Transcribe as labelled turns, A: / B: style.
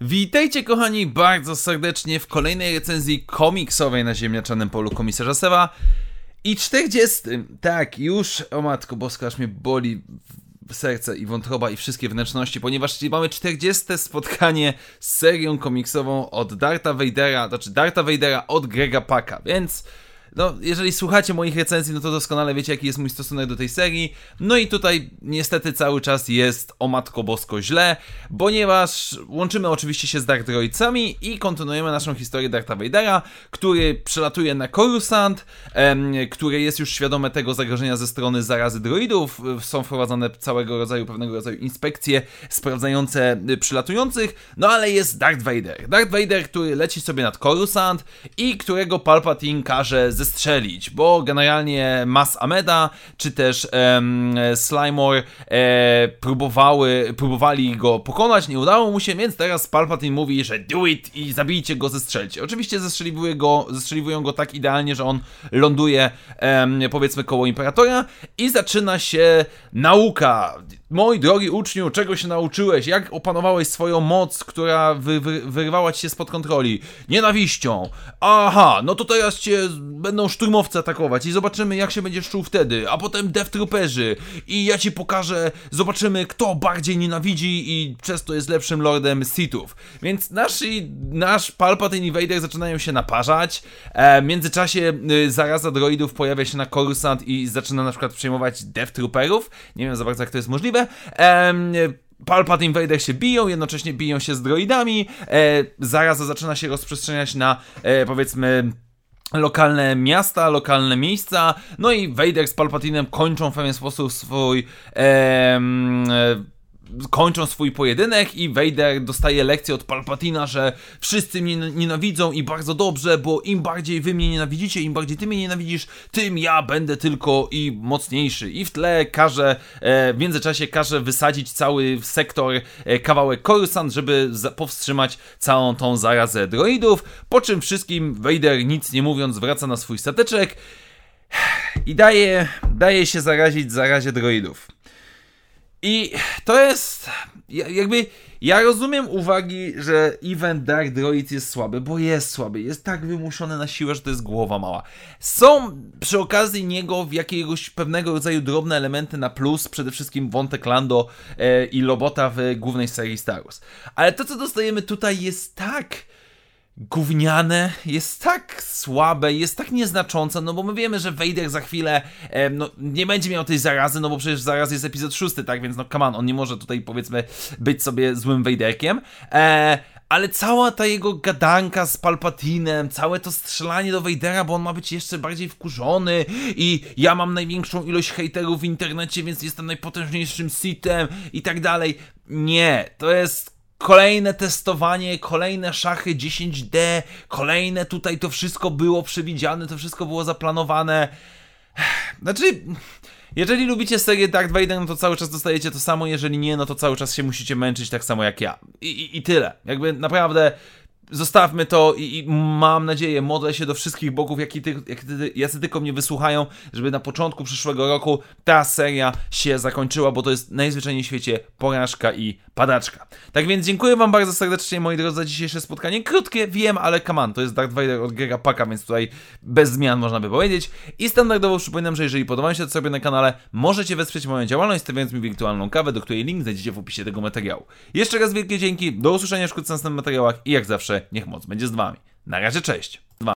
A: Witajcie kochani bardzo serdecznie w kolejnej recenzji komiksowej na ziemniaczanym polu komisarza Sewa. I 40. Tak, już, o matko boska, aż mnie boli serce i wątroba i wszystkie wnętrzności, ponieważ mamy 40. spotkanie z serią komiksową od Darta Vadera, znaczy Darta Vadera od Grega Paka, więc no, jeżeli słuchacie moich recenzji, no to doskonale wiecie, jaki jest mój stosunek do tej serii. No i tutaj niestety cały czas jest o matko bosko źle, ponieważ łączymy oczywiście się z Dark Droidsami i kontynuujemy naszą historię Darta Vadera, który przelatuje na Coruscant, em, które jest już świadome tego zagrożenia ze strony zarazy droidów. Są wprowadzane całego rodzaju, pewnego rodzaju inspekcje sprawdzające przylatujących, no ale jest Darth Vader. Darth Vader, który leci sobie nad Coruscant i którego Palpatine każe zestrzelić, bo generalnie Mas Ameda czy też em, Slimore e, próbowały, próbowali go pokonać, nie udało mu się, więc teraz Palpatine mówi, że do it i zabijcie go, zestrzelcie. Oczywiście zestrzeliwują go, zestrzeliwują go tak idealnie, że on ląduje powiedzmy koło Imperatora i zaczyna się nauka. Mój drogi uczniu, czego się nauczyłeś? Jak opanowałeś swoją moc, która wy, wy, wyrwała ci się spod kontroli? Nienawiścią. Aha, no to teraz cię będą szturmowcy atakować i zobaczymy, jak się będziesz czuł wtedy. A potem Death Trooperzy i ja ci pokażę, zobaczymy, kto bardziej nienawidzi i przez to jest lepszym lordem Sithów. Więc nasz, nasz Palpatine i Vader zaczynają się naparzać. E, w międzyczasie y, zaraza droidów pojawia się na Coruscant i zaczyna na przykład przejmować Death Trooperów. Nie wiem za bardzo, jak to jest możliwe. Ehm, Palpatine Vader się biją, jednocześnie biją się z droidami. E, zaraza zaczyna się rozprzestrzeniać na e, powiedzmy lokalne miasta, lokalne miejsca, no i Vader z Palpatinem kończą w pewien sposób swój e, kończą swój pojedynek i Vader dostaje lekcję od Palpatina, że wszyscy mnie nienawidzą i bardzo dobrze, bo im bardziej wy mnie nienawidzicie, im bardziej ty mnie nienawidzisz, tym ja będę tylko i mocniejszy. I w tle każe, e, w międzyczasie każe wysadzić cały sektor, e, kawałek Coruscant, żeby powstrzymać całą tą zarazę droidów, po czym wszystkim Vader nic nie mówiąc wraca na swój stateczek i daje, daje się zarazić zarazie droidów. I to jest jakby. Ja rozumiem uwagi, że event Dark Droid jest słaby, bo jest słaby, jest tak wymuszony na siłę, że to jest głowa mała. Są przy okazji niego w jakiegoś pewnego rodzaju drobne elementy na plus, przede wszystkim wątek Lando e, i Lobota w głównej serii Star Wars. Ale to, co dostajemy tutaj jest tak gówniane, jest tak słabe, jest tak nieznaczące, no bo my wiemy, że Vader za chwilę e, no, nie będzie miał tej zarazy, no bo przecież zaraz jest epizod szósty, tak, więc no come on, on nie może tutaj powiedzmy być sobie złym Vaderkiem, e, ale cała ta jego gadanka z Palpatinem, całe to strzelanie do Vadera, bo on ma być jeszcze bardziej wkurzony i ja mam największą ilość hejterów w internecie, więc jestem najpotężniejszym sitem i tak dalej. Nie, to jest kolejne testowanie, kolejne szachy 10D, kolejne tutaj to wszystko było przewidziane, to wszystko było zaplanowane. Znaczy, jeżeli lubicie serię Dark Vader, no to cały czas dostajecie to samo, jeżeli nie, no to cały czas się musicie męczyć tak samo jak ja. I, i, i tyle. Jakby naprawdę zostawmy to i, i, mam nadzieję, modlę się do wszystkich bogów, jak ty, jak ty, jacy tylko mnie wysłuchają, żeby na początku przyszłego roku ta seria się zakończyła, bo to jest najzwyczajniej w świecie porażka i padaczka. Tak więc dziękuję wam bardzo serdecznie, moi drodzy, za dzisiejsze spotkanie. Krótkie, wiem, ale on, to jest Darth Vader od Grega Paka, więc tutaj bez zmian można by powiedzieć. I standardowo przypominam, że jeżeli podoba się to sobie na kanale, możecie wesprzeć moją działalność, stawiając mi wirtualną kawę, do której link znajdziecie w opisie tego materiału. Jeszcze raz wielkie dzięki, do usłyszenia wkrótce w następnych materiałach i jak zawsze niech moc będzie z wami. Na razie, cześć! Dwa.